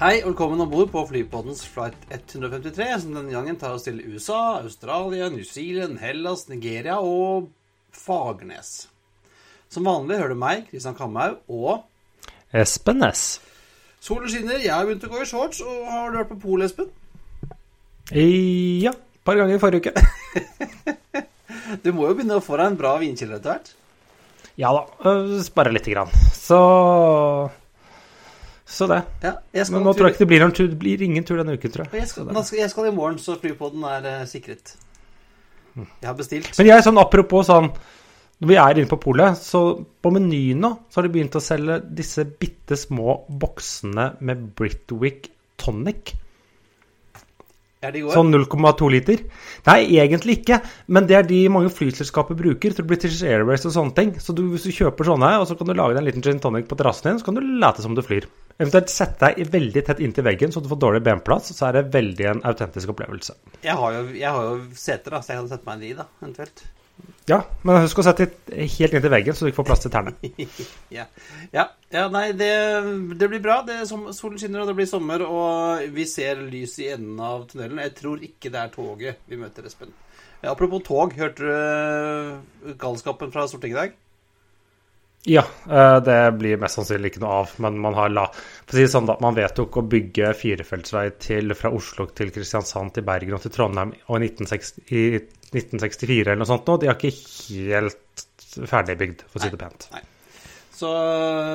Hei, og velkommen om bord på flypoddens flight 153, som denne gangen tar oss til USA, Australia, New Zealand, Hellas, Nigeria og Fagernes. Som vanlig hører du meg, Kristian Kamhaug, og Espen Næss. Solen skinner. Jeg har begynt å gå i shorts, og har du vært på pol, Espen? Ja, et par ganger i forrige uke. Du må jo begynne å få deg en bra vinkilde etter hvert. Ja da, bare lite grann. Så Så det. Ja, Men nå tror jeg ikke det blir, noen tur, det blir ingen tur denne uken, tror jeg jeg. skal, skal, jeg skal i morgen, så flypoden er uh, sikret. Jeg har bestilt. Men jeg sånn apropos sånn Når vi er inne på polet, så på menyen nå så har de begynt å selge disse bitte små boksene med Britwick tonic. Er de gode? Sånn 0,2 liter. Nei, egentlig ikke. Men det er de mange flyselskaper bruker til British Airways og sånne ting. Så du, hvis du kjøper sånne, og så kan du lage deg en liten gin tonic på terrassen din, så kan du late som du flyr. Eventuelt sette deg veldig tett inntil veggen, så du får dårlig benplass. Så er det veldig en autentisk opplevelse. Jeg har jo, jeg har jo seter, da, så jeg kan sette meg inn i, da, eventuelt. Ja, men husk å sette det helt inntil veggen, så du ikke får plass til tærne. ja. ja. ja, nei, det, det blir bra. Det som, solen skinner, og det blir sommer, og vi ser lys i enden av tunnelen. Jeg tror ikke det er toget vi møter, Espen. Ja, apropos tog, hørte du øh, galskapen fra Stortinget i dag? Ja, eh, det blir mest sannsynlig ikke noe av, men man har la For å si det sånn, da. Man vedtok å bygge firefeltsvei til, fra Oslo til Kristiansand til Bergen og til Trondheim og i 1960, i 1964 eller noe sånt nå. De har ikke helt ferdigbygd, for å si det pent. Nei. Så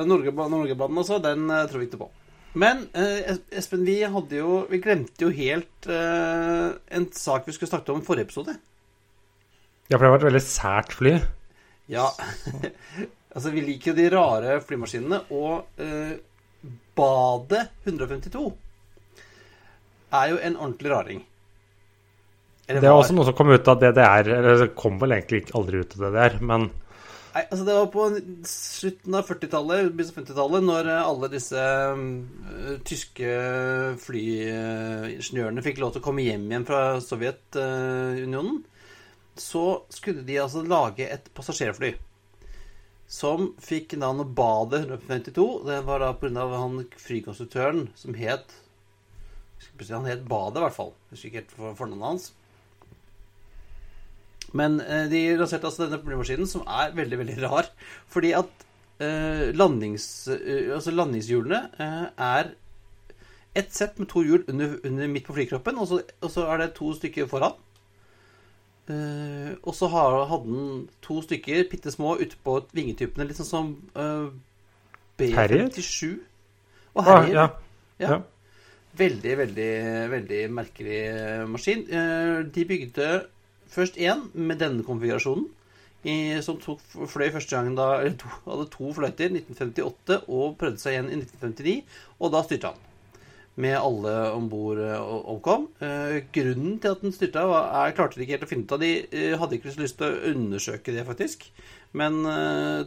Norgebanen, Norgebanen også, den eh, tror vi ikke på. Men eh, Espen, vi hadde jo Vi glemte jo helt eh, en sak vi skulle snakke om i forrige episode. Ja, for det var et veldig sært fly. Ja. altså, vi liker jo de rare flymaskinene, og eh, Badet 152 er jo en ordentlig raring. Eller Det er var. også noe som kom ut av DDR, eller det kom vel egentlig ikke aldri ut av DDR, men Nei, altså Det var på slutten av 40-tallet, begynnelsen av 50-tallet, når eh, alle disse uh, tyske flyingeniørene fikk lov til å komme hjem igjen fra Sovjetunionen, så skulle de altså lage et passasjerfly som fikk navnet Badet 152. Det var da pga. han flykonstruktøren som het Han het Badet, i hvert fall. Jeg husker ikke helt for- fornavnet hans. Men eh, de lanserte altså denne flymaskinen, som er veldig, veldig rar. Fordi at eh, landings, eh, altså landingshjulene eh, er ett sett med to hjul under, under midt på flykroppen, og så, og så er det to stykker foran. Eh, og så har, hadde den to stykker bitte små ute på vingetypene, litt sånn som uh, B57. Og ah, ja. Ja. Ja. Veldig, veldig, veldig merkelig eh, maskin. Uh, De bygde først én med denne konfigurasjonen, i, som tok, fløy første gangen da eller to, hadde to fløyter, 1958, og prøvde seg igjen i 1959, og da styrte han. Med alle om bord omkom. Eh, grunnen til at den styrta, var, jeg klarte ikke helt å finne ut av. De eh, hadde ikke lyst til å undersøke det, faktisk. Men eh,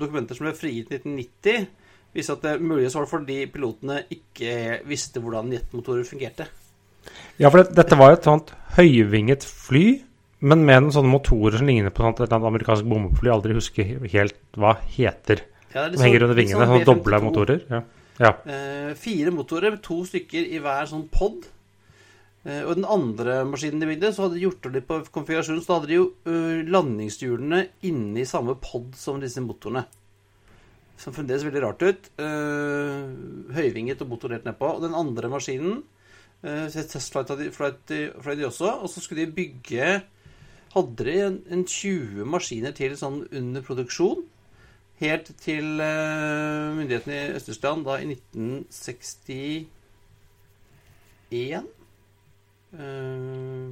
dokumenter som ble frigitt i 1990, viste at det muligens var fordi pilotene ikke visste hvordan jetmotorer fungerte. ja, for det, dette var et sånt høyvinget fly, men med noen sånne motorer som ligner på sånt, et eller annet amerikansk bombefly jeg aldri husker helt hva heter. Ja, det er litt Som henger sånn- under vingene. sånn doble motorer. Ja. Ja. Eh, fire motorer, to stykker i hver sånn pod. Eh, og den andre maskinen de bygde, så hadde de gjort litt på konfigurasjonen. Så hadde de jo eh, landingshjulene inni samme pod som disse motorene. Som fremdeles veldig rart ut. Eh, høyvinget og motorert nedpå. Og den andre maskinen eh, Testflight hadde de- flight fløy de også. Og så skulle de bygge Hadde de en, en 20 maskiner til sånn under produksjon. Helt til eh, myndighetene i Øst-Tyskland da i 1961 uh,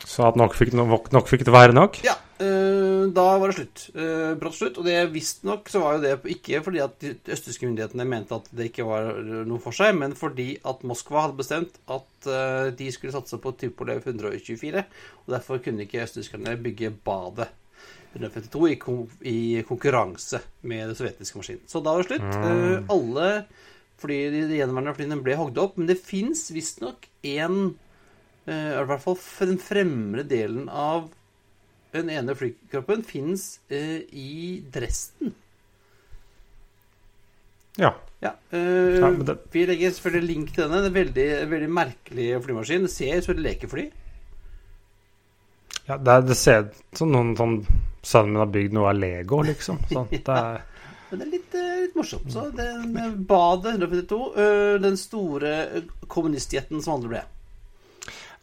Så at nok fikk, nok, nok fikk det være nok? Ja, Uh, da var det slutt. Uh, brått slutt. Og det visstnok så var jo det ikke fordi at de østerrikske myndighetene mente at det ikke var noe for seg, men fordi at Moskva hadde bestemt at de skulle satse på Tupolev 124. Og derfor kunne ikke østerrikerne bygge badet 152 i, kon i konkurranse med den sovjetiske maskinen. Så da var det slutt. Mm. Uh, alle fly, de gjenværende flyene ble hogd opp, men det fins visstnok én uh, I hvert fall den fremre delen av den ene flykroppen fins uh, i Dresden. Ja. ja, uh, ja det... Vi legger selvfølgelig link til denne. Det er en veldig, veldig merkelig flymaskin. Det ser ut som et lekefly. Ja, det, det ser ut som noen sånn Sønnen min har bygd noe av Lego, liksom. Sånn, det er... Men det er litt, litt morsomt. Så det Badet 152, den store kommunistjetten som aldri ble.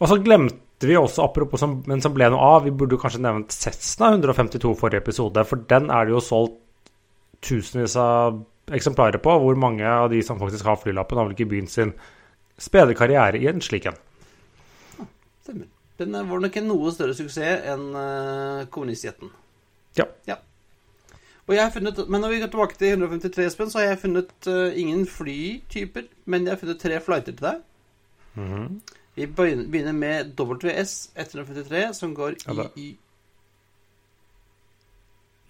Og så glemte vi også, apropos som, men som ble noe av, vi burde kanskje nevnt Cessna 152 forrige episode, for den er det jo solgt tusenvis av eksemplarer på. Hvor mange av de som faktisk har flylappen, har vel ikke begynt sin spede karriere i en slik en. stemmer. Den var nok en noe større suksess enn uh, kommunistjeten. Ja. ja. Og jeg har funnet, Men når vi går tilbake til 153, spenn, så har jeg funnet uh, ingen flytyper, men jeg har funnet tre flighter til deg. Mm -hmm. Vi begynner med WS 153, som går i, i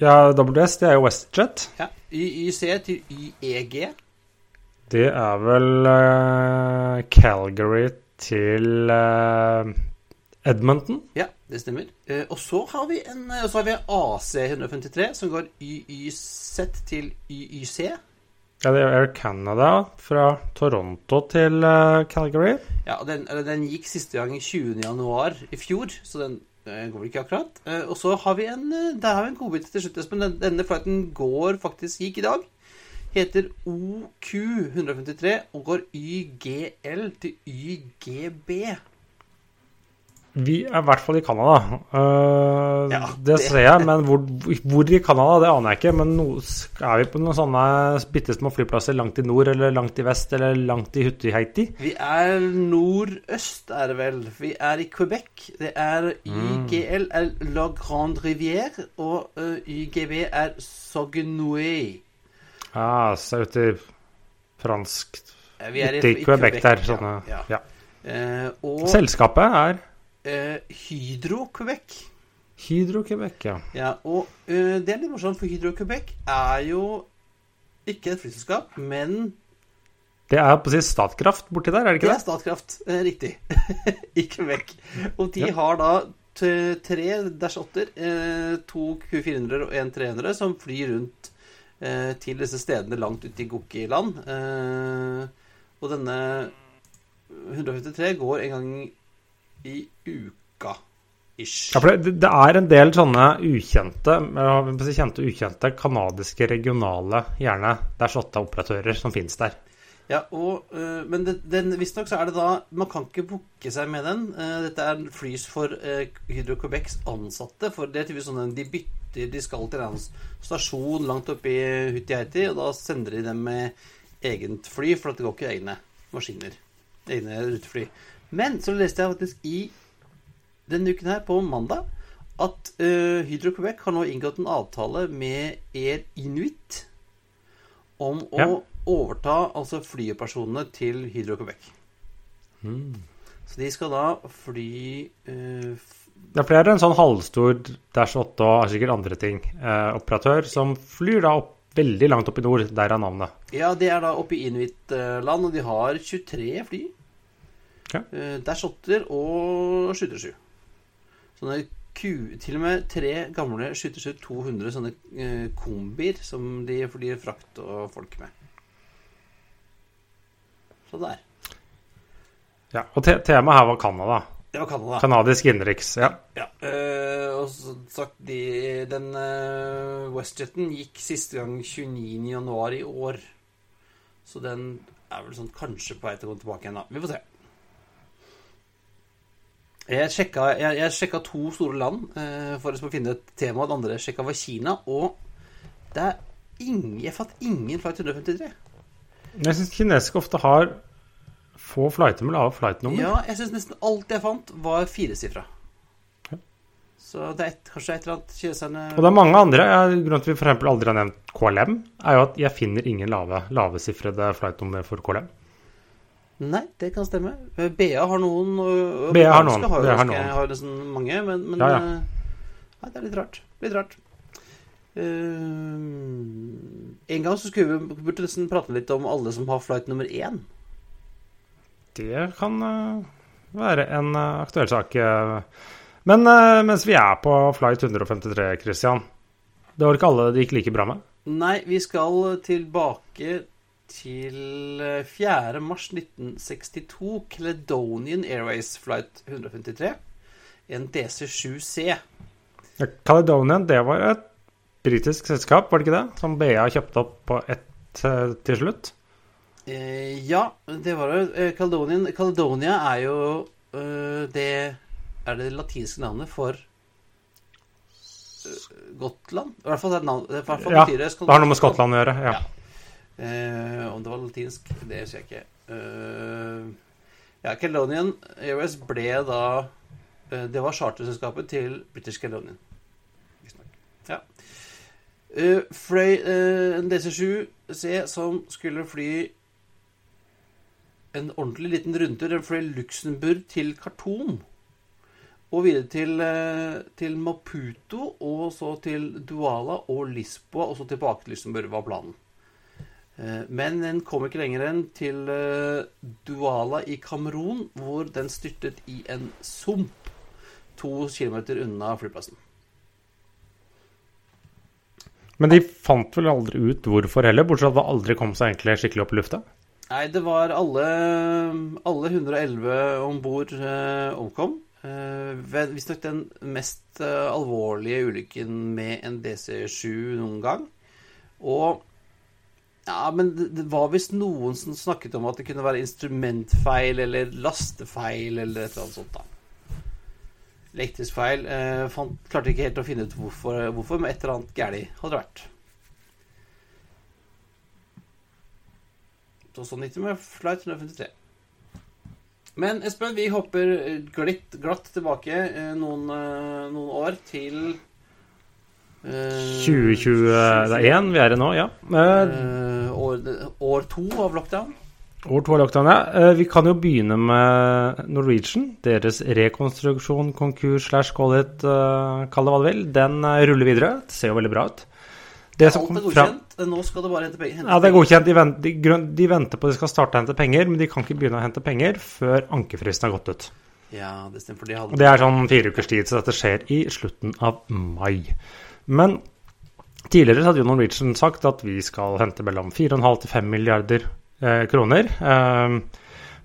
Ja, WS, det er jo WestJet. Ja. YYC til YEG. Det er vel uh, Calgary til uh, Edmonton. Ja, det stemmer. Uh, og så har vi en så har vi AC 153, som går YYZ til YYC. Ja, det er Air Canada fra Toronto til uh, Calgary. Ja, den, den, gikk siste gang 20.1 i fjor, så den går vel ikke akkurat. Og så har vi en der har vi en godbit til slutt, Espen. Denne flighten går faktisk gikk i dag. Heter OQ153 og går YGL til YGB. Vi er i hvert fall i Canada. Uh, ja, det, det, ser jeg, men hvor, hvor i Canada, det aner jeg ikke. Men no, er vi på noen sånne bitte små flyplasser langt i nord eller langt i vest eller langt i Hutiheiti? Vi er nordøst, er det vel. Vi er i Quebec. Det er YGL er La Grande Rivière, og uh, YGB er Sognoué. Ah, så ute i fransk Ute i, i Quebec, der. Sånne, ja. ja. Uh, og Selskapet er eh, Hydro-Quebec. Hydro-Quebec, ja. ja. Og eh, det er litt morsomt, for Hydro-Quebec er jo ikke et flyselskap, men det er på å si Statkraft borti der, er det ikke det? Det er Statkraft, eh, riktig. I Quebec. Og de ja. har da tre Dash 8-er, eh, to Q400 og en 300, som flyr rundt eh, til disse stedene langt ute i Gokki-land. Eh, og denne 153 går en gang i uka. Ish. Ja, for det, det, er en del sånne ukjente, kjente ukjente kanadiske regionale, gjerne der av operatører som finnes der. Ja, og, uh, men visstnok så er det da Man kan ikke booke seg med den. Uh, dette er flys for Hydro-Quebecs ansatte. For det er typisk sånn at de bytter De skal til en stasjon langt oppe i Hutiheiti, og da sender de dem med eget fly, for at det går ikke egne maskiner. Egne rutefly. Men så leste jeg faktisk i denne uken her, på mandag, at uh, Hydro Quebec har nå inngått en avtale med Air Inuit om å overta altså flyoperasjonene til Hydro Quebec. Mm. Så de skal da fly uh, Ja, for det er en sånn halvstor Dash 8 og sikkert andre ting, eh, operatør, som flyr da opp veldig langt opp i nord. Der er navnet. Ja, det er da oppe i Inuit-land, og de har 23 fly. Ja. Eh, det er shotter og skyttersky. Sånne ku, til og med tre gamle skyttersky 200 sånne eh, kombier som de flyr frakt og folk med. Så der. Ja, og te temaet her var Canada. Det var Canada. Kanadisk innenriks, ja. ja. Uh, og så sagt de, Den uh, WestJeten gikk siste gang 29.1 i år. Så den er vel sånn kanskje på vei til å gå tilbake igjen, da. Vi får se. Jeg sjekka, jeg, jeg sjekka to store land eh, for å finne et tema. Det andre jeg sjekka var Kina. Og det er ingen, jeg fant ingen flight 153. Jeg syns kinesiske ofte har få flighter med lave flightnummer. Ja, jeg syns nesten alt jeg fant, var firesifra. Så det er et, kanskje et eller annet kineserne Og det er mange andre. Jeg- Grunnen til at vi f.eks. aldri har nevnt KLM, er jo at jeg finner ingen lave, lavesifrede flightnummer for KLM. Nei, det kan stemme. Eh, BA har noen. Og, og BA har noen, Har, har noen. har nesten mange, men, men Ja, ja. eh, Nei, det er litt rart. Litt rart. Uh, en gang så skulle vi burde nesten prate litt om alle som har flight nummer én. Det kan eh, være en eh, aktuell sak. eh. Men eh, mens vi er på flight 153, Christian Det var ikke alle det gikk like bra med? Nei, vi skal tilbake til eh, 4. mars 1962. Caledonian Airways flight 153. En DC-7C. Caledonian, det var et britisk selskap, var det ikke det? Som BA kjøpte opp på ett eh, til slutt? Eh, ja, det var det. Eh, Caledonian, Caledonia er jo øh, det Er det latinske navnet for øh, Gotland? I hvert fall det navnet, det, i hvert fall Ja, betyr det Det har noe med Skottland å gjøre. ja. Ja. Eh, om det var latinsk, det husker jeg ikke. Eh, ja, Caledonian Airways ble da eh, Det var charterselskapet til British Caledonian. Ja. Eh, fløy eh, en DC-7C som skulle fly en ordentlig liten rundtur. Den fløy Luxembourg til Khartoum. Og videre til, eh, til Maputo, og så til Duala og Lisboa, og så tilbake til Luxembourg, var planen. Eh, Men den kom ikke lenger enn til Duala i Kamerun, hvor den styrtet i en sump to kilometer unna flyplassen. Men de fant vel aldri ut hvorfor heller, bortsett fra at det aldri kom seg egentlig skikkelig opp i lufta? Nei, det var alle, alle 111 om bord eh, omkom. Eh, Visstnok den mest eh, alvorlige ulykken med en DC-7 noen gang. Og Ja, men det, var visst noen som snakket om at det kunne være instrumentfeil eller lastefeil eller et eller annet sånt, da. Elektrisk feil. Eh, fant, klarte ikke helt å finne ut hvorfor, hvorfor men et eller annet galt hadde det vært. Så sånn gikk det med Flight 153. Men Espen, vi hopper eh, glitt, glatt tilbake eh, noen, eh, noen år til eh, 2021 vi er i nå, ja. Eh, eh, år, år to av lockdown. År to av lockdown, ja. Eh, Vi kan jo begynne med Norwegian. Deres rekonstruksjon, konkurs slash call it, eh, kall det hva du vil. Den eh, ruller videre. Det ser jo veldig bra ut. Det som Alt er kom Fra... godkjent. Nå skal det bare hente penger. Ja, det er godkjent. De venter, de, de venter på at de skal starte å hente penger, men de kan ikke begynne å hente penger før ankefristen har gått ut. Ja, det stemmer. For de hadde Det er sånn fire ukers tid, så dette skjer i slutten av mai. Men tidligere hadde jo Norwegian sagt at vi skal hente mellom 4,5 til 5 milliarder eh, kroner. Eh,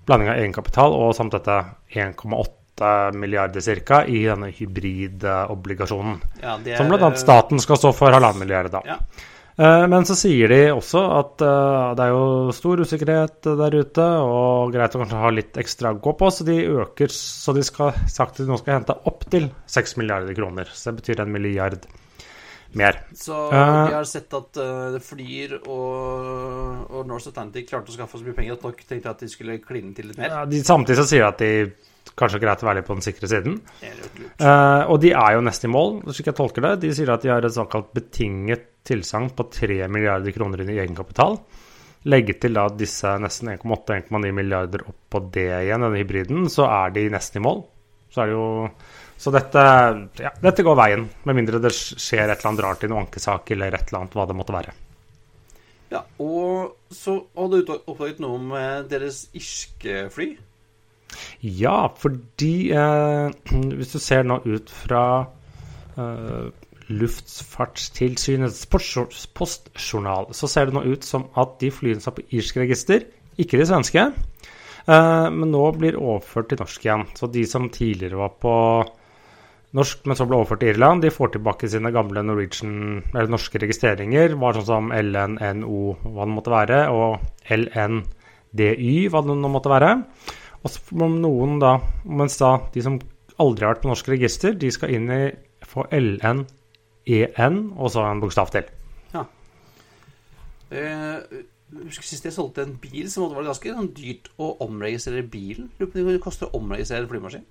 blanding av egenkapital og samt dette 1,8 milliarder ca. i denne hybridobligasjonen. ja, er, Som bl.a. staten skal stå for halvannen milliard da. Ja. Eh, Men så sier de også at eh, det er jo stor usikkerhet der ute, og greit å kanskje ha litt ekstra å gå på, så de øker Så de skal sagt at de nå skal hente opptil 6 milliarder kroner. Så det betyr en milliard mer. Så vi har sett at uh, Flyr og, og Norse Atlantic klarte å skaffe så mye penger at nok tenkte at de skulle kline til litt mer. Ja, de, samtidig så sier de at de kanskje er greit å være litt på den sikre siden. Er. Eh, og de er jo nesten i mål, slik jeg tolker det. De sier at de har et såkalt betinget tilsagn på 3 milliarder kroner i egenkapital. Legge til da disse nesten 1,8-1,9 milliarder opp på det igjen, denne hybriden, så er de nesten i mål. Så er det jo Så dette, ja, dette går veien, med mindre det skjer et eller annet rart i noen ankesak eller et eller annet, hva det måtte være. Ja, og så hadde du oppdaget noe om deres irske fly. Ja, fordi eh, hvis du ser nå ut fra eh, Luftfartstilsynets postjournal, så ser det nå ut som at de flyene som er på irsk register, ikke de svenske, eh, men nå blir overført til norsk igjen. Så de som tidligere var på norsk, men så ble overført til Irland, de får tilbake sine gamle norske registreringer, var sånn som LNNO, hva det måtte være, og LNDY, hva det nå måtte være. Og så om noen da, mens da de som aldri har vært på norsk register, de skal inn i få LNEN, og så en bokstav til. Eh, jeg husker Sist jeg solgte en bil, så måtte det være ganske sånn dyrt å omregistrere bilen. Lurer på om det koster å omregistrere en flymaskin.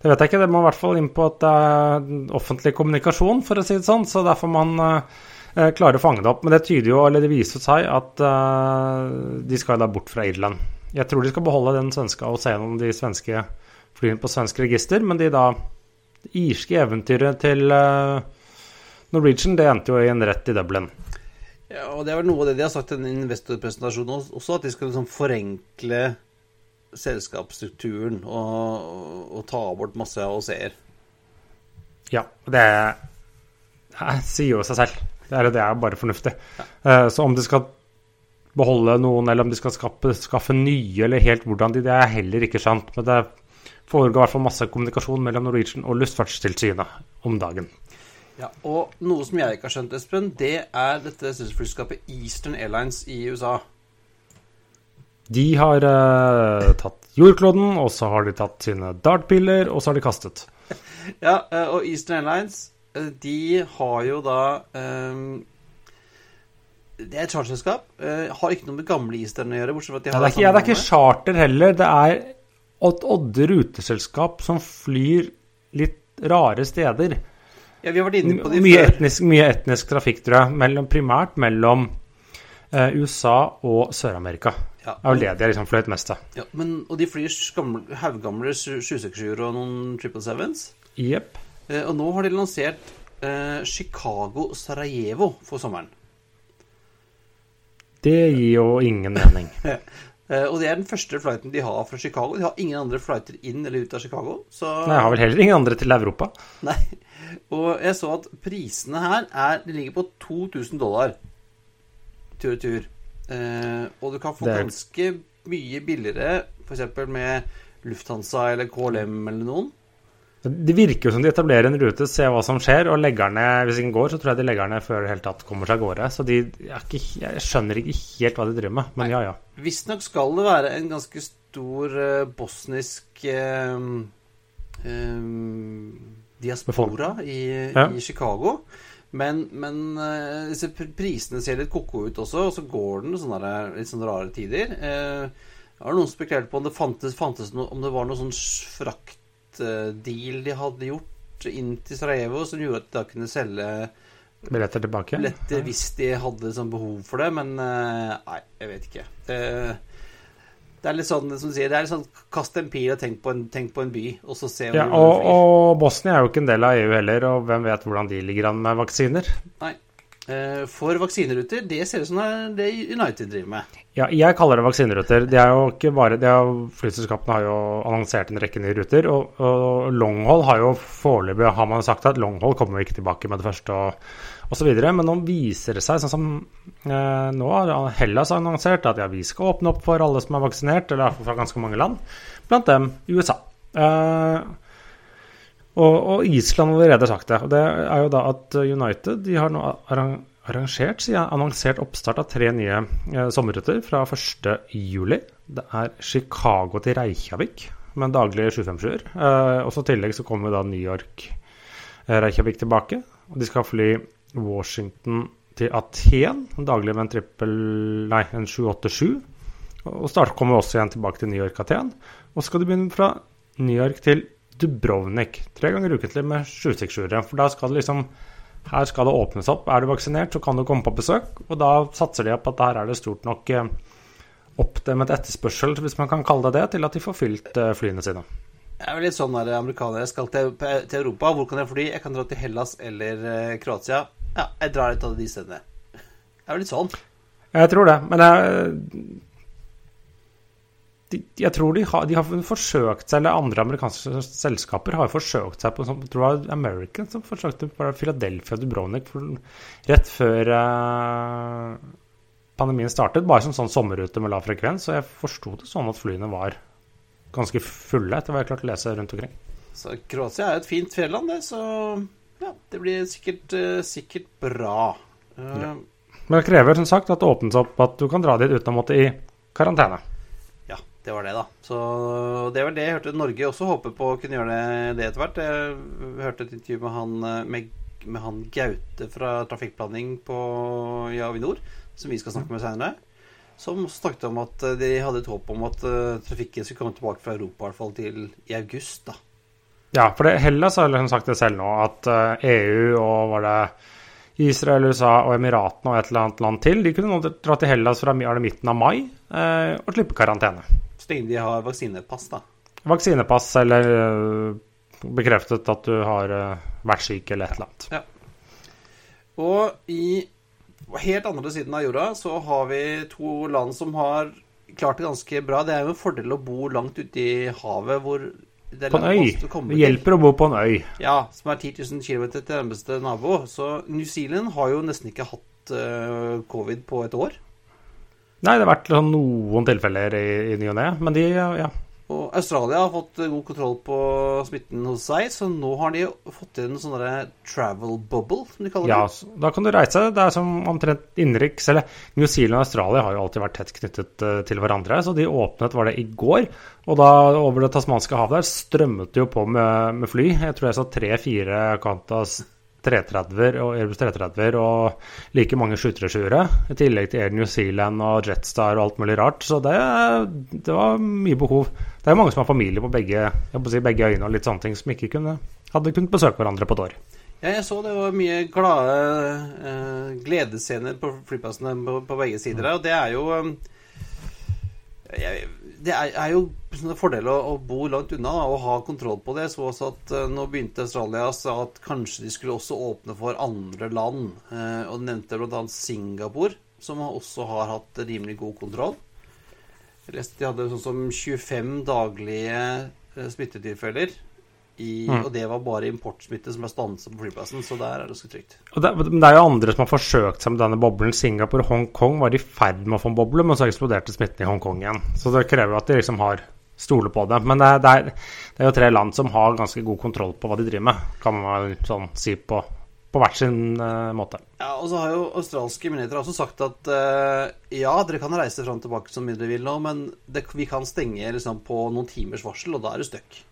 Det vet jeg ikke. Det må i hvert fall inn på at det er offentlig kommunikasjon, for å si det sånn. Så derfor man uh, klarer å fange det opp. Men det tyder jo, eller det viser seg at uh, de skal da bort fra Irland. Jeg tror de skal beholde den svenske og se gjennom de svenske flyene på svensk register, men de da det irske eventyret til Norwegian, det endte jo i en rett i Dublin. Ja, og det er vel noe av det de har sagt i den investorpresentasjonen også, at de skal liksom forenkle selskapsstrukturen og, og ta bort masse AOC-er. Ja, det, det sier jo seg selv. Det er, det er bare fornuftig. Ja. Uh, så om de skal beholde noen, eller om de skal skaffe, skaffe nye, eller helt hvordan de Det er heller ikke sant. Men det foregår i hvert fall masse kommunikasjon mellom Norwegian og Luftfartstilsynet om dagen. Ja, og noe som jeg ikke har skjønt, Espen, det er dette flyselskapet Eastern Airlines i USA. De har uh, tatt jordkloden, og så har de tatt sine dartpiller, og så har de kastet. ja, uh, og Eastern Airlines, uh, de har jo da um, Det er et charterselskap. har ikke noe med gamle Eastern å gjøre. bortsett fra at de har ja, det, er ikke, ja, det er ikke charter heller. Det er et Odde ruteselskap som flyr litt rare steder. Ja, vi har vært inne på det mye før. Etnisk, mye etnisk trafikk, tror jeg. Mellom, primært mellom uh, USA og Sør-Amerika. Ja, det er jo det de liksom fløyet mest av. Ja, men, og de flyr haugamle 767-er og noen 777s. Jepp. Eh, og nå har de lansert eh, Chicago-Sarajevo for sommeren. Det gir jo ingen mening. Uh, og det er den første flighten de har fra Chicago. De har ingen andre flighter inn eller ut av Chicago. Så... Nei, jeg har vel heller ingen andre til Europa. Nei. Og jeg så at prisene her er De ligger på 2000 dollar tur og tur. Uh, og du kan få er... ganske mye billigere, f.eks. med Lufthansa eller KLM eller noen. Det virker jo som de etablerer en rute, ser hva som skjer, og legger ned Hvis den går, så tror jeg de legger ned før det hele tatt kommer seg av gårde. Så de, jeg, ikke, jeg, skjønner ikke helt hva de driver med, men Nei. ja, ja. Visstnok skal det være en ganske stor uh, bosnisk uh, diaspora i, ja. i, Chicago. Men, men disse prisene ser litt ko-ko ut også, og så går den sånne litt sånne rare tider. det var noen som spekulerte på om det fantes, fantes noe, om det var noen sånn frakt billettdeal de hadde gjort inn til Sarajevo, som gjorde at de da kunne selge billetter tilbake? Billetter hvis de hadde sånn behov for det, men eh, nei, jeg vet ikke. Det, det er litt sånn som du sier, det er litt sånn kast en pil og tenk på en, tenk på en by, og så se om ja, og, og Bosnia er jo ikke en del av EU heller, og hvem vet hvordan de ligger an med vaksiner? Nei. Eh, for vaksineruter, det ser ut som det United driver med. Ja, jeg kaller det vaksineruter. Det er jo ikke bare det er, Flyselskapene har jo annonsert en rekke nye ruter. Og, og longhold har jo foreløpig har man sagt at longhold kommer ikke tilbake med det første. og osv. Men nå viser det seg, sånn som eh, nå har Hellas annonsert at ja, vi skal åpne opp for alle som er vaksinert, eller iallfall fra ganske mange land, blant dem USA. Eh, og, og, Island har allerede sagt det. og Det er jo da at United de har nå arrangert, sier jeg, annonsert oppstart av tre nye eh, sommerruter fra 1.7. Det er Chicago til Reykjavik med en daglig 757-er. Eh, også I tillegg så kommer da New York-Reykjavik eh, tilbake. og De skal fly Washington til Aten, daglig med en trippel Nei, en 787. Og start kommer også igjen tilbake til New York-Aten. Og så skal du begynne fra New York til Dubrovnik tre ganger ukentlig med 767-ere. For da skal det liksom Her skal det åpnes opp. Er du vaksinert, så kan du komme på besøk. Og da satser de på at her er det stort nok oppdemmet oppdemet etterspørsel, hvis man kan kalle det det, til at de får fylt eh, flyene sine. Jeg er vel litt sånn der amerikanere skal til, til, Europa. Hvor kan jeg fly? Jeg kan dra til Hellas eller eh, Kroatia. Ja, jeg drar et av de stedene. Det er jo litt sånn. Jeg tror det. Men jeg de, jeg tror de har, de har, forsøkt seg, eller andre amerikanske selskaper har forsøkt seg på sånn, jeg tror var American som forsøkte på Philadelphia Dubrovnik rett før eh, pandemien startet, bare som sånn sommerrute med lav frekvens. Og jeg forsto det sånn at flyene var ganske fulle, etter hva jeg klarte å lese rundt omkring. Så Kroatia er et fint fjelland, det, så ja, det blir sikkert, uh, sikkert bra. Uh, ja. Men det krever som sagt at det åpnes opp at du kan dra dit uten å måtte i karantene Ja, det var det, da. Så det var det jeg hørte Norge også håper på å kunne gjøre det, det etter hvert. Jeg hørte et intervju med han, med, med han Gaute fra Trafikkplanning på i Avinor, som vi skal snakke med seinere. Som snakket om at de hadde et håp om at trafikken skulle komme tilbake fra Europa i hvert fall til i august. da Ja, for det, Hellas har liksom sagt det selv nå, at EU og var det Israel, USA og Emiratene og et eller annet land til, de kunne nå dra til Hellas fra midten av mai eh, og slippe karantene. Så lenge de har vaksinepass, da. Vaksinepass eller uh, bekreftet at du har vært syk eller et eller annet. Ja. Og i helt andre siden av jorda så har vi to land som har klart det ganske bra. Det er jo en fordel å bo langt ute i havet hvor på en øy. Det hjelper å bo på en øy. Ja, som er 10 000 km til nærmeste nabo. Så New Zealand har jo nesten ikke hatt uh, covid på et år. Nei, det har vært sånn noen tilfeller i, i ny og ne, men de, ja. Og Australia har fått god kontroll på smitten hos seg, så nå har de fått inn en sånn travel bubble, som de kaller det. Ja, da kan du reise. Det er som omtrent innenriks. Eller New Zealand og Australia har jo alltid vært tett knyttet uh, til hverandre, så de åpnet var det i går. Og da over det tasmanske havet der strømmet det jo på med, med fly. Jeg tror jeg sa tre-fire Qantas 330 og Airbus 330 og like mange 737-ere. I tillegg til Air New Zealand og Jetstar og alt mulig rart. Så det, det var mye behov. Det er jo mange som har familie på begge, si begge øyne og litt sånne ting, som ikke kunne, hadde kunnet besøke hverandre på et år. Ja, jeg så det var mye glade eh, gledesscener på flyplassene på, på, begge sider. Og det er jo eh, jeg, det er, er jo en fordel å, å, bo langt unna da, og ha kontroll på det. Så også at uh, Nå begynte Australia sa at kanskje de skulle også åpne for andre land. Uh, og nevnte bl.a. Singapore, som også har hatt rimelig god kontroll. Jeg leste de hadde sånn som 25 daglige uh, smittetilfeller i, mm. Og det var bare importsmitte som ble stanset på flyplassen, så der er det ganske trygt. Det, det, er jo andre som har forsøkt seg med denne boblen. Singapore og Hongkong var i ferd med å få en boble, men så eksploderte smitten i Hongkong igjen. Så det krever at de liksom har stole på det. Men det, det, er, det, er, jo tre land som har ganske god kontroll på hva de driver med, kan man sånn si på, på hvert sin uh, måte. Ja, og så har jo australske myndigheter også sagt at uh, ja, dere kan reise fram og tilbake som dere vil nå, men det, vi kan stenge liksom, på noen timers varsel, og da er du stuck.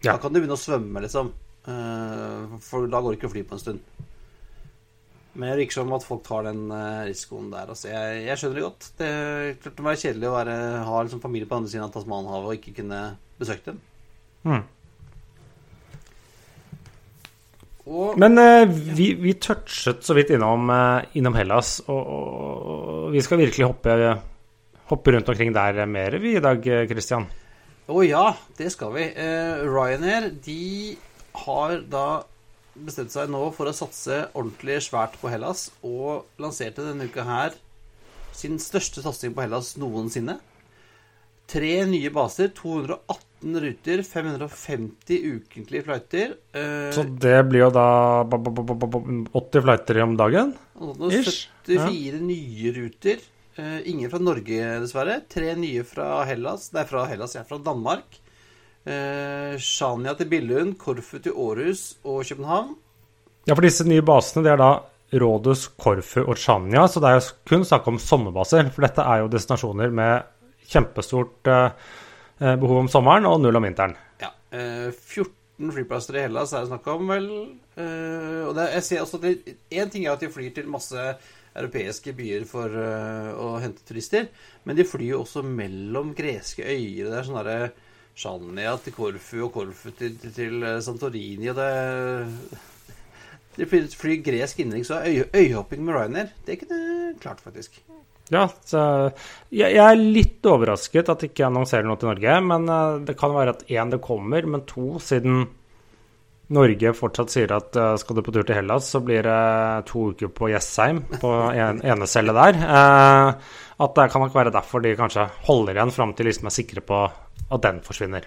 Ja. Da kan du begynne å svømme, liksom. Uh, for da går det ikke å fly på en stund. Men det virker som at folk tar den uh, risikoen der. Altså, jeg, jeg, skjønner det godt. Det, klart må være kjedelig å være, ha liksom, familie på andre siden av Tasmanhavet og ikke kunne besøkt dem. Mm. Og, Men eh, vi, vi, touchet så vidt innom, innom Hellas, og, og, og, vi skal virkelig hoppe, hoppe rundt omkring der mer vi i dag, Christian. Å oh, ja, det skal vi. Eh, Ryanair de har da bestemt seg nå for å satse ordentlig svært på Hellas, og lanserte denne uka her sin største satsing på Hellas noensinne. Tre nye baser, 218 ruter, 550 ukentlige flighter. Uh, Så det blir jo da 80 flighter om dagen? 74 ja. nye ruter. Uh, ingen fra Norge, dessverre. Tre nye fra Hellas. Det er fra Hellas, jeg er fra Danmark. Uh, Shania til Billund, Korfu til Århus og København. Ja, for disse nye basene det er da Rådhus, Korfu og Shania, så det er jo kun snakk om sommerbaser. For dette er jo destinasjoner med kjempestort uh, behov om sommeren og null om vinteren. Ja. 14 flyplasser i Hellas er det snakk om, vel. og det, jeg ser også at Én ting er at de flyr til masse europeiske byer for å hente turister. Men de flyr jo også mellom greske øyer. Det er sånn derre Shania til Korfu og Korfu til, til, til eh, Santorini og det De flyr, gresk innenriks og øy, øyhopping med Ryanair. Det kunne klart, faktisk. Ja, så jeg, jeg, er litt overrasket at de ikke annonserer noe til Norge. Men uh, det kan være at én, det kommer, men to, siden Norge fortsatt sier at uh, skal du på tur til Hellas, så blir det to uker på Jessheim, på en, enecelle der. Uh, at det kan nok være derfor de kanskje holder igjen fram til liksom er sikre på at den forsvinner.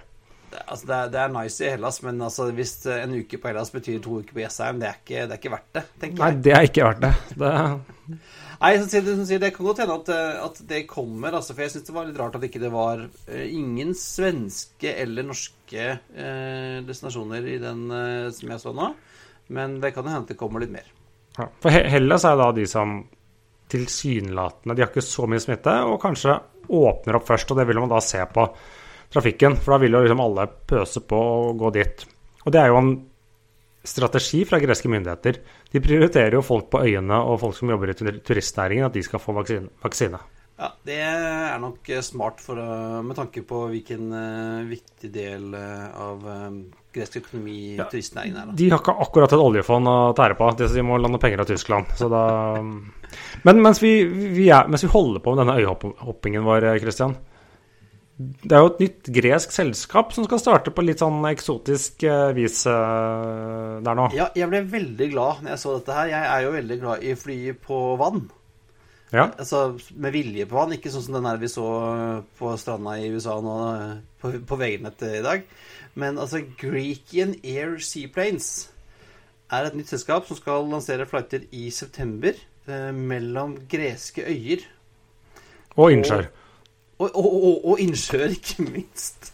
Altså det, er, det, er, nice i Hellas, men altså hvis en uke på Hellas betyr to uker på Jessheim, det er ikke, det er ikke verdt det, tenker jeg. Nei, det er ikke verdt det. det Nei, som sier, som sier, Det kan godt hende at, eh, at, det kommer. Altså, for jeg syns det var litt rart at ikke det var ingen svenske eller norske uh, destinasjoner i den eh, som jeg så nå. Men det kan hende det kommer litt mer. Ja, for Hellas er da de som tilsynelatende De har ikke så mye smitte, og kanskje åpner opp først. Og det vil man da se på trafikken, for da vil jo liksom alle pøse på og gå dit. Og det er jo en strategi fra greske myndigheter. De prioriterer jo folk på øyene og folk som jobber i turistnæringen, at de skal få vaksine. Ja, det er nok eh, smart for, med tanke på hvilken uh, viktig del eh, av eh, gresk økonomi Ja. turistnæringen er. Da. De har ikke akkurat et oljefond å tære på. De de må lande penger av Tyskland. Så da Men mens vi, vi, er, mens vi holder på med denne øyhoppingen vår, Christian Det er jo et nytt gresk selskap som skal starte på litt sånn eksotisk eh, vis eh, der nå. Ja, jeg ble veldig glad når jeg så dette her. Jeg er jo veldig glad i fly på vann. Ja. Altså, med vilje på han, ikke sånn som den her vi så på stranda i USA nå, på, på VG-nettet i dag. Men altså, Greekian Air Seaplanes er et nytt selskap som skal lansere flighter i september eh, mellom greske øyer. Og innsjøer. Og, og, og, og innsjøer, ikke minst.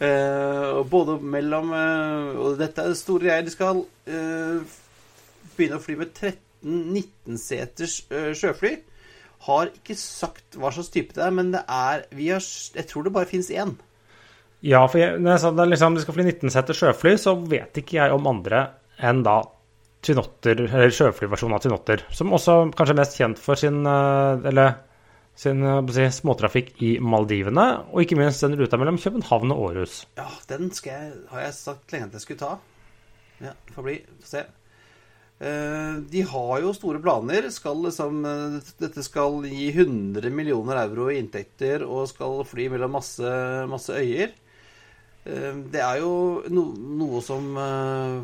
eh, både mellom eh, Og dette er det store greier. De skal eh, begynne å fly med 30, 19-seters eh, sjøfly. Har ikke sagt hva slags type det er, men det er vi har, Jeg tror det bare fins én. Ja, for jeg, når jeg sa det, liksom, det skal fly 19-seters sjøfly, så vet ikke jeg om andre enn da Twinotter, eller sjøflyversjonen av Twinotter. Som også kanskje er mest kjent for sin eh, Eller sin eh, si, småtrafikk i Maldivene, og ikke minst den ruta mellom København og Århus. Ja, den jeg, har jeg sagt lenge at jeg skulle ta. Ja, får bli. Få se. Eh, De har jo store planer. Skal liksom, eh, dette skal gi 100 millioner euro i inntekter og skal fly mellom masse, masse øyer. Eh, Det er jo no, noe som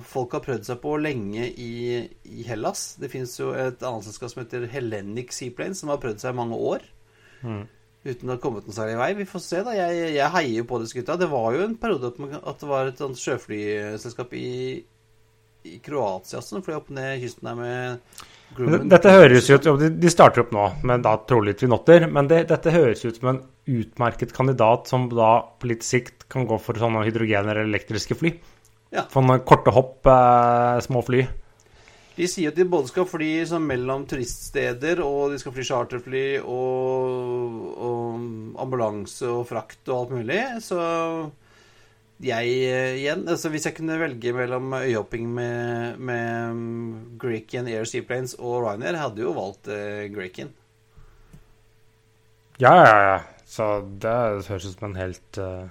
folk har prøvd seg på lenge i, i Hellas. Det fins jo et annet selskap som heter Hellenic Seaplane, som har prøvd seg i mange år. Uten å ha kommet noe særlig vei. Vi får se, da. Jeg, jeg heier jo på disse gutta. Det var jo en periode at, man, at det var et sånt sjøflyselskap i, i Kroatia som fløy opp ned kysten der med Grumman. Dette høres ut jo, de- starter opp nå med da trolig Twinotter, men det, dette høres ut som en utmerket kandidat som da på litt sikt kan gå for sånne hydrogen- eller elektriske fly. Ja. For noen korte hopp, eh, små fly. De sier at de både skal fly sånn mellom turiststeder, og de skal fly charterfly og, og ambulanse og frakt og alt mulig. Så jeg eh, igjen altså Hvis jeg kunne velge mellom øyhopping med, med mm, Greekian Air Seaplanes og Ryanair, hadde jo valgt uh, Greekian. Ja, ja, ja. Så det høres ut som en helt uh,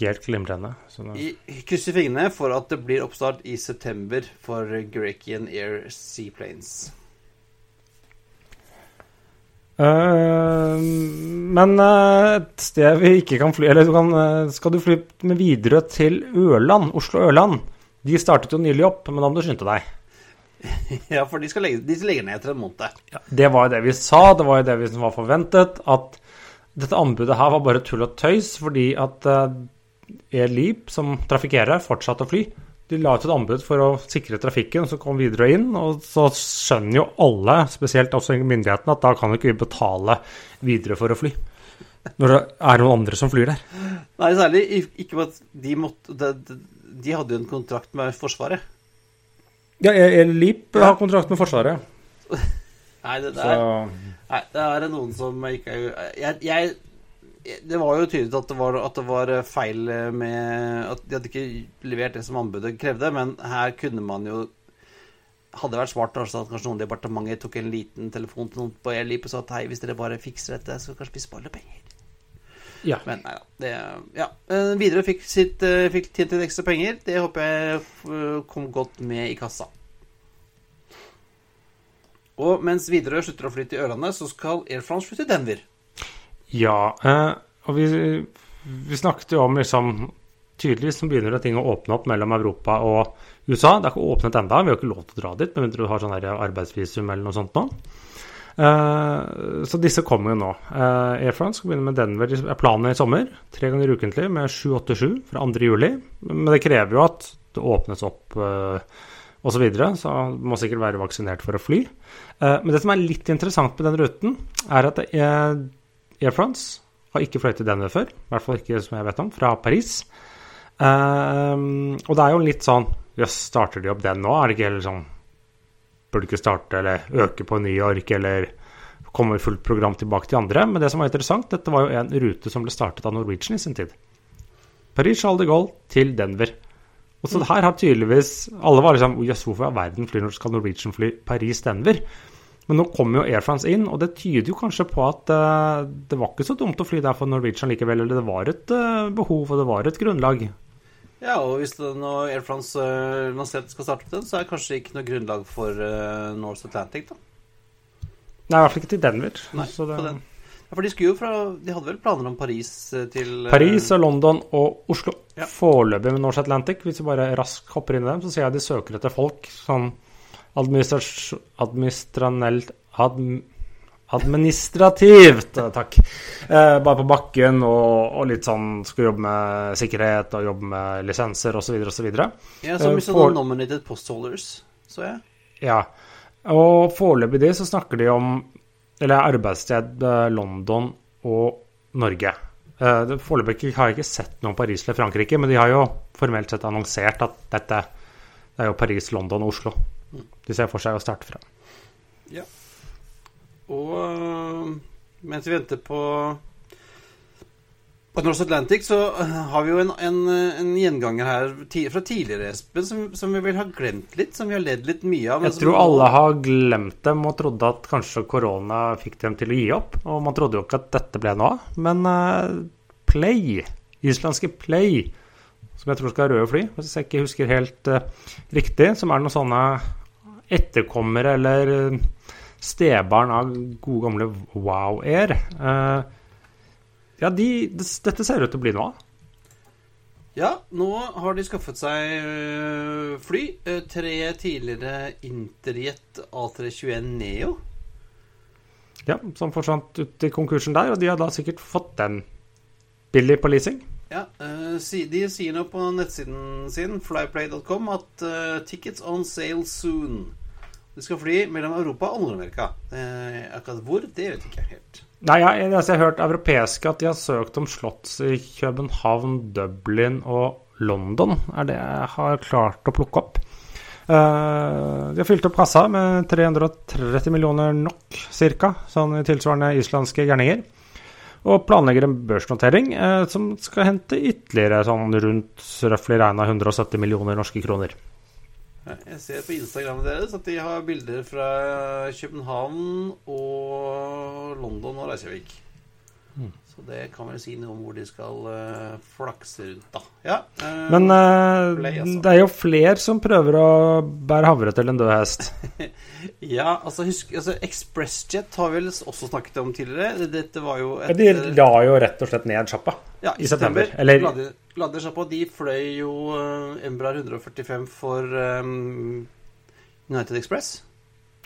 Helt glimrende. Krysser fingrene for at det blir oppstart i september for Greekian Air Seaplanes. Eh, men eh, et sted vi ikke kan fly Eller du kan, eh, skal du fly med Widerøe til Ørland, Oslo-Ørland? De startet jo nylig opp, men da må du skynde deg. Ja, for de skal legge, de legger ned etter en måned. Ja, det var jo det vi sa, det var jo det vi som var forventet. At dette anbudet her var bare tull og tøys, fordi at Leap, som trafikkerer, fortsatte å fly. De la ut et anbud for å sikre trafikken, så kom Widerøe inn. Og så skjønner jo alle, spesielt også myndighetene, at da kan jo ikke vi betale Widerøe for å fly. Når det er noen andre som flyr der. Nei, særlig ikke at de måtte De, de, de hadde jo en kontrakt med Forsvaret. Ja, Air Leap har kontrakt med Forsvaret. Nei, det, der, Så er, nei, det er noen som ikke er jeg, jeg, Det var jo tydelig at det var, at det var feil med At de hadde ikke levert det som anbudet krevde, men her kunne man jo hadde det vært smart altså, at kanskje noen i departementet tok en liten telefon til noen på Elip og sa at hei, hvis dere bare fikser dette, så kanskje vi sparer penger. ja. Men nei da. Det, ja. Videre Widerøe fikk, sitt, eh, fikk tjent litt ekstra penger. Det håper jeg eh, kom godt med i kassa. Og mens Widerøe slutter å flytte til Ørlandet, så skal Air France flytte til Denver. Ja, eh, og vi, vi snakket jo om liksom Tydeligvis så begynner det ting å åpne opp mellom Europa og USA. Det er ikke åpnet enda, vi har ikke lov til å dra dit, med mindre du har sånn arbeidsvisum eller noe sånt nå. Eh, så disse kommer jo nå. Eh, Air France skal begynne med Denver, er planen i sommer. Tre ganger ukentlig med 787 fra 2. juli. Men det krever jo at det åpnes opp uh, osv., så, videre, så du må sikkert være vaksinert for å fly. Eh, men det som er litt interessant med den ruten, er at det er Air France har ikke fløyet til Denver før, i hvert fall ikke som jeg vet om, fra Paris. Um, og det er jo litt sånn Jøss, starter de opp den nå? Er det ikke helt sånn Burde ikke starte eller øke på New York eller komme i fullt program tilbake til andre? Men det som var interessant, dette var jo en rute som ble startet av Norwegian i sin tid. Paris Charles de Gaulle til Denver. Og så her har tydeligvis Alle var liksom Jøss, hvorfor i all verden flyr, skal Norwegian fly Paris-Denver? Men nå kommer jo Air France inn, og det tyder jo kanskje på at uh, det var ikke så dumt å fly der for Norwegian likevel. Eller det var et uh, behov, og det var et grunnlag. Ja, og hvis det, når Air France uh, skal starte opp den, så er det kanskje ikke noe grunnlag for uh, North Atlantic, da. Nei, i hvert fall ikke til Denver. Nei, det... på den. Ja, for de skulle jo fra De hadde vel planer om Paris til Paris og London og Oslo. Ja. Foreløpig med North Atlantic. Hvis vi bare raskt hopper inn i dem, så ser jeg de søker etter folk sånn administranelt adm, Administrativt, eh, takk. Eh, bare på bakken og, og, litt sånn Skal jobbe med sikkerhet og jobbe med lisenser osv. osv. Ja, som eh, for, nominated postholders, så jeg. Ja. Og foreløpig de så snakker de om Eller arbeidssted eh, London og Norge. Eh, foreløpig har jeg ikke sett noe om Paris eller Frankrike, men de har jo formelt sett annonsert at dette det er jo Paris, London og Oslo. De ser for seg å starte fra. Ja. Og øh, mens vi venter på på Norse Atlantic så øh, har vi jo en, en, en gjenganger her fra tidligere, Espen, som, som, vi vel har glemt litt, som vi har ledd litt mye av. Jeg tror alle har glemt dem og trodde at kanskje korona fikk dem til å gi opp. Og man trodde jo ikke at dette ble noe av. Men uh, Play, islandske Play, som jeg tror skal ha røde fly, hvis jeg ikke husker helt uh, riktig, som er noen sånne etterkommere eller eh, stebarn av gode, gamle Wow Air. Uh, ja, de, dette ser ut til å bli noe av. Ja, nå har de skaffet seg fly. Tre tidligere Interjet A321 Neo. Ja, som forsvant ut i konkursen der, og de har da sikkert fått den billig på leasing. Ja, uh, De sier nå på nettsiden sin, flyplay.com, at uh, 'tickets on sale soon'. De skal fly mellom Europa og Nord-Amerika. Uh, akkurat hvor, det vet jeg ikke helt. Nei, jeg, altså, jeg har hørt europeiske at de har søkt om slotts i København, Dublin og London. Er det jeg har klart å plukke opp. Uh, de har fylt opp kassa med 330 millioner NOK ca., sånn tilsvarende islandske gærninger og planlegger en børsnotering eh, som skal hente ytterligere sånn rundt røftlig regna 170 millioner norske kroner. Jeg ser på Instagrammet deres at de har bilder fra København og London og Reykjavik. Mm. Så det kan vel si noe om hvor de skal uh, flakse rundt, da. Ja, uh, Men uh, play, altså. det er jo flere som prøver å bære havre til en død hest. ja, altså husk altså, ExpressJet har vi vel også snakket om tidligere. Dette var jo et De la jo rett og slett ned sjappa ja, i, september. Eller la de, sjappa. De fløy jo Embra 145 for um, United Express.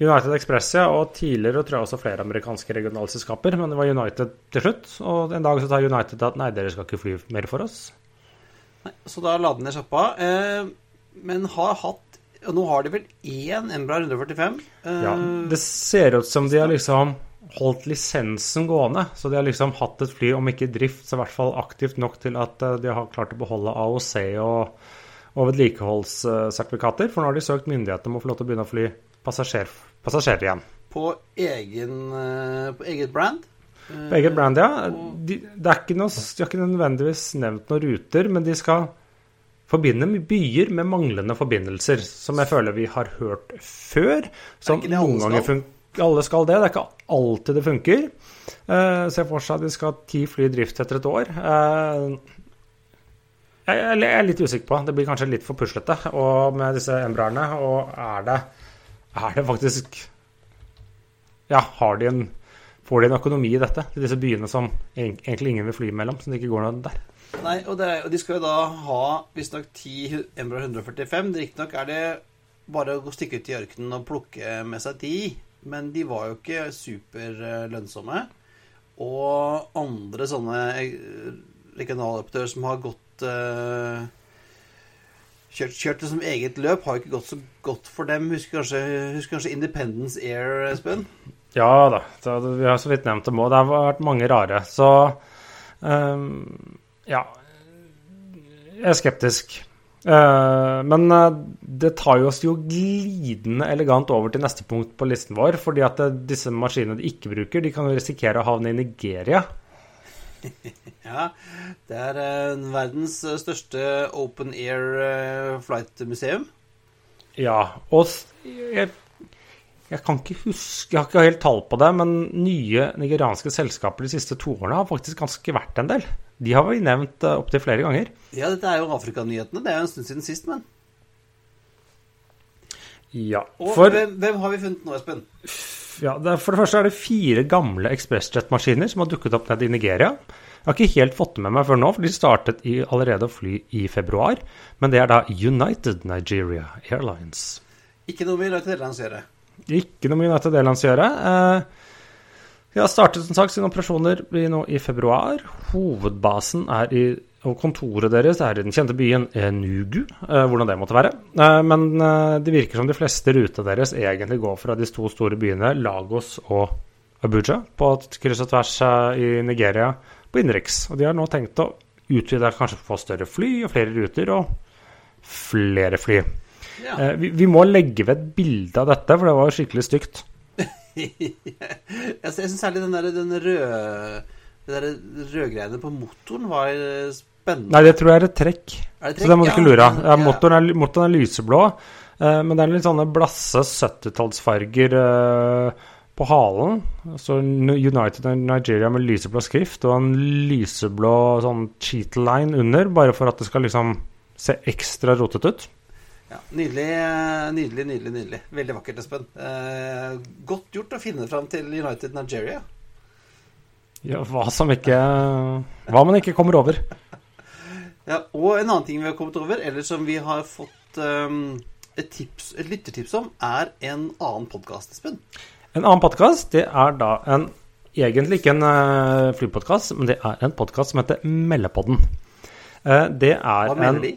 United Express, ja, og tidligere tror jeg også flere amerikanske regionalselskaper. Men det var United til slutt, og en dag så tar United at nei, dere skal ikke fly mer for oss. Nei, Så da la den ned sjappa. Eh, men har hatt Og nå har de vel én Embra 145? Eh, ja, det ser ut som de har liksom holdt lisensen gående. Så de har liksom hatt et fly, om ikke i drift, så i hvert fall aktivt nok til at eh, de har klart å beholde AOC og, og vedlikeholdssertifikater. For nå har de søkt myndighetene om å få lov til å begynne å fly passasjerfly passasjerer igjen. På, egen, eh, på eget brand? På eget brand, ja. De, det er ikke noe, de har ikke nødvendigvis nevnt noen ruter, men de skal forbinde byer med manglende forbindelser, som jeg føler vi har hørt før. Som noen ganger funker alle skal det. Det er ikke alltid det funker. Uh, Se for seg at de skal ha ti fly i drift etter et år. Uh, jeg, jeg, er litt usikker på. Det blir kanskje litt for puslete med disse embraerne. Og er det er det faktisk Ja, har de en Får de en økonomi i dette til disse byene som egentlig ingen vil fly mellom, så det ikke går noe der? Nei, og, er, og de skal jo da ha visstnok 10 Embra 145. Riktignok er det bare å stikke ut i ørkenen og plukke med seg ti, men de var jo ikke superlønnsomme. Og andre sånne eh, regionaloperatører som har gått uh, kjørt, kjørt, det som eget løp, har ikke gått så godt for dem. Husker kanskje, husker kanskje Independence Air, Espen? Ja da, Det, vi har så vidt nevnt det òg. Det har vært mange rare. Så um, ja. Jeg er skeptisk. Uh, men uh, det tar jo oss jo glidende elegant over til neste punkt på listen vår. fordi at uh, disse maskinene de ikke bruker, de kan risikere å havne i Nigeria. ja, det er uh, verdens eh, største open air uh, flight-museum. Ja, og jeg, Jeg kan ikke huske, jeg har ikke helt tall på det, men nye nigerianske selskaper de siste to årene har faktisk ganske vært en del. De har vi nevnt uh, opptil flere ganger. Ja, dette er jo Afrikanyhetene. Det er jo en stund siden sist, men Ja, Og for, hvem, hvem har vi funnet nå, Espen? Ja, for det første er det fire gamle ekspressjetmaskiner som har dukket opp nede i Nigeria. Jeg har ikke helt fått det med meg før nå, for de startet i, allerede å fly i februar. Men det er da United Nigeria Airlines. Ikke noe med United Airlines å gjøre. Ikke noe med United Airlines å gjøre. Eh, de har startet som sagt sine operasjoner nå i februar. Hovedbasen er i, og kontoret deres er i den kjente byen Enugu, eh, hvordan det måtte være. Eh, men eh, det virker som de fleste rutene deres egentlig går fra de to store byene Lagos og Abuja på kryss og tvers eh, i Nigeria på innenriks. Og de har nå tenkt å utvide, kanskje få større fly og flere ruter og flere fly. Ja. Eh, vi, vi må legge ved et bilde av dette, for det var jo skikkelig stygt. jeg syns særlig den der, den røde Det der rødgreiene på motoren var eh, spennende. Nei, det tror jeg er et trekk. Er det Så det må du trekk? ikke lure av. Ja, motoren, motoren er lyseblå, eh, men det er litt sånne blasse 70-tallsfarger eh, på halen. Så United Nigeria med lyseblå skrift og en lyseblå sånn cheat line under, bare for at det skal liksom se ekstra rotete ut. Ja, nydelig, nydelig, nydelig. nydelig Veldig vakkert, Espen. Eh, godt gjort å finne fram til United Nigeria. Ja, hva som ikke Hva man ikke kommer over. Ja, og en annen ting vi har kommet over, eller som vi har fått um, et, tips, et lyttertips om, er en annen podkast, Espen. En annen podkast, det er da en Egentlig ikke en uh, flypodkast, men det er en podkast som heter Meldepodden. Uh, det er Hva melder en, de?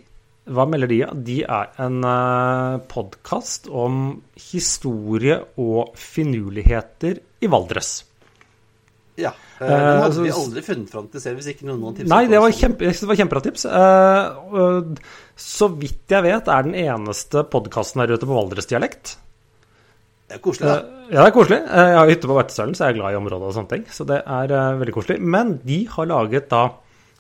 Hva melder de? De er en uh, podkast om historie og finurligheter i Valdres. Ja. eh, Eh, den hadde uh, vi aldri funnet fram til selv hvis ikke noen hadde tipset Nei, det var, kjempe, det var kjempebra tips. Uh, så vidt jeg vet, er den eneste podkasten her ute på Valdres-dialekt. Det er koselig, da. Eh, ja, det er koselig. Eh, jeg har hytte på Vertesølen, så jeg er glad i området og sånne ting. Så det er eh, veldig koselig. Men de har laget da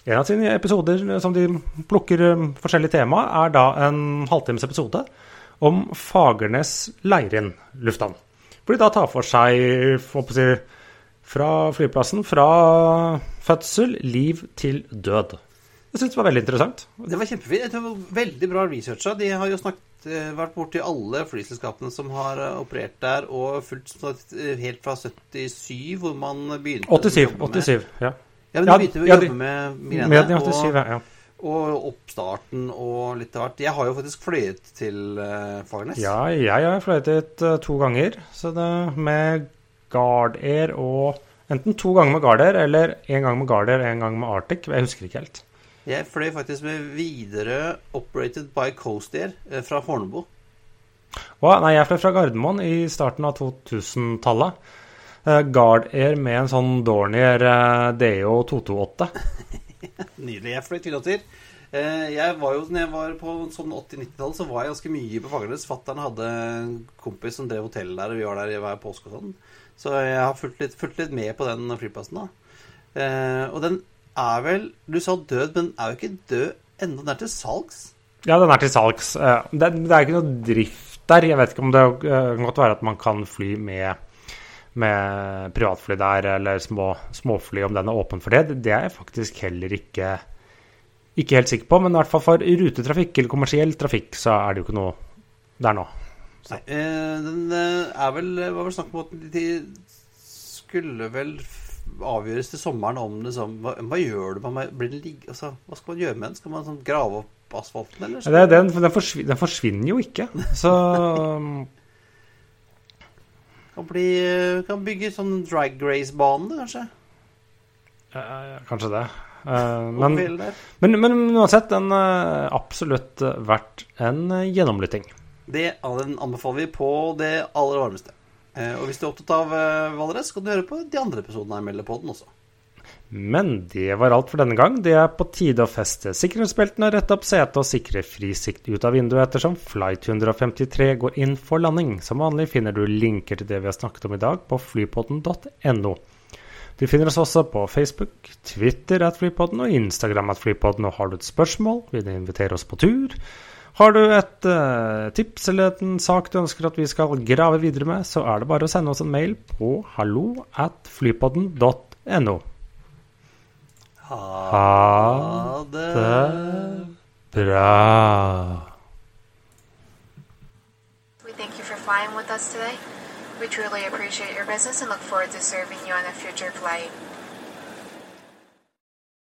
En av sine episoder eh, som de plukker eh, forskjellige tema, er da en halvtimes episode om Fagernes Leirin lufthavn. Hvor de da tar for seg får på å si, fra flyplassen, fra fødsel, liv til død. Jeg syns det var veldig interessant. Det var kjempefint. Det var Veldig bra researcha. De har jo snakket, eh, vært borti alle flyselskapene som har eh, operert der, og fulgt sånn eh, helt fra 77, hvor man begynte å 87. jobbe med- 87 ja. Ja, men du begynte å ja, jobbe med Med 87, og, ja. og oppstarten og litt av hvert. Jeg har jo faktisk fløyet til Fagernes. Ja, jeg har fløyet dit to ganger. Så det med Guard Air og Enten to ganger med Guard Air eller en gang med Guard Air en gang med Arctic. Jeg husker ikke helt. Jeg fløy faktisk med Widerøe Operated by Coast Air eh, fra Fornebu. Og, nei, jeg fløy fra Gardermoen i starten av 2000-tallet. Eh, Guard Air med en sånn Dornier eh, DO 228. Nydelig. Jeg fløy tynnåter. Jeg var jo, når jeg var på sånn 80-90-tallet, så var jeg ganske mye på Fagernes. Fattern hadde en kompis som drev hotell der, og vi var der i hver påske og sånn. Så jeg har fulgt litt, fulgt litt med på den flyplassen, da. Eh, Og den er vel Du sa død, men den er jo ikke død ennå. Den er til salgs. Ja, den er til salgs. Eh, Det, det er ikke noe drift der. Jeg vet ikke om det eh, kan godt være at man kan fly med, med privatfly der, eller små, småfly, om den er åpen for det. Det er jeg faktisk heller ikke, ikke helt sikker på. Men i hvert fall for rutetrafikk eller kommersiell trafikk, så er det jo ikke noe der nå. Nei, eh, den eh, er vel Det var vel snakk om at de skulle vel avgjøres til sommeren om det sånn Hva, hva gjør du med den ligge... Altså, hva skal man gjøre med den? Skal man sånn grave opp asfalten, eller? Det, den, den, forsvinner, den forsvinner jo ikke. Så Kan, bli, kan bygge sånn drag race-bane, kanskje? eh, Kanskje det. Eh, men, men, men uansett, den er absolutt verdt en gjennomlytting. Det anbefaler vi på det aller varmeste. Eh, og hvis du er opptatt av eh, Valdres, kan du høre på de andre episodene av melder også. Men det var alt for denne gang. Det er på tide å feste sikkerhetsbeltene, rette opp setet og sikre fri sikt ut av vinduet ettersom Flight 153 går inn for landing. Som vanlig finner du linker til det vi har snakket om i dag på flypodden.no. Du finner oss også på Facebook, Twitter at Flypodden og Instagram at Flypodden. Og har du et spørsmål, vil du invitere oss på tur Har du et uh, tips eller en sak du ønsker at vi skal grave videre med, så er det bare å sende oss en mail på hallo at flypodden.no. Ha det bra. We thank you for flying with us today. We truly appreciate your business and look forward to serving you on a future flight.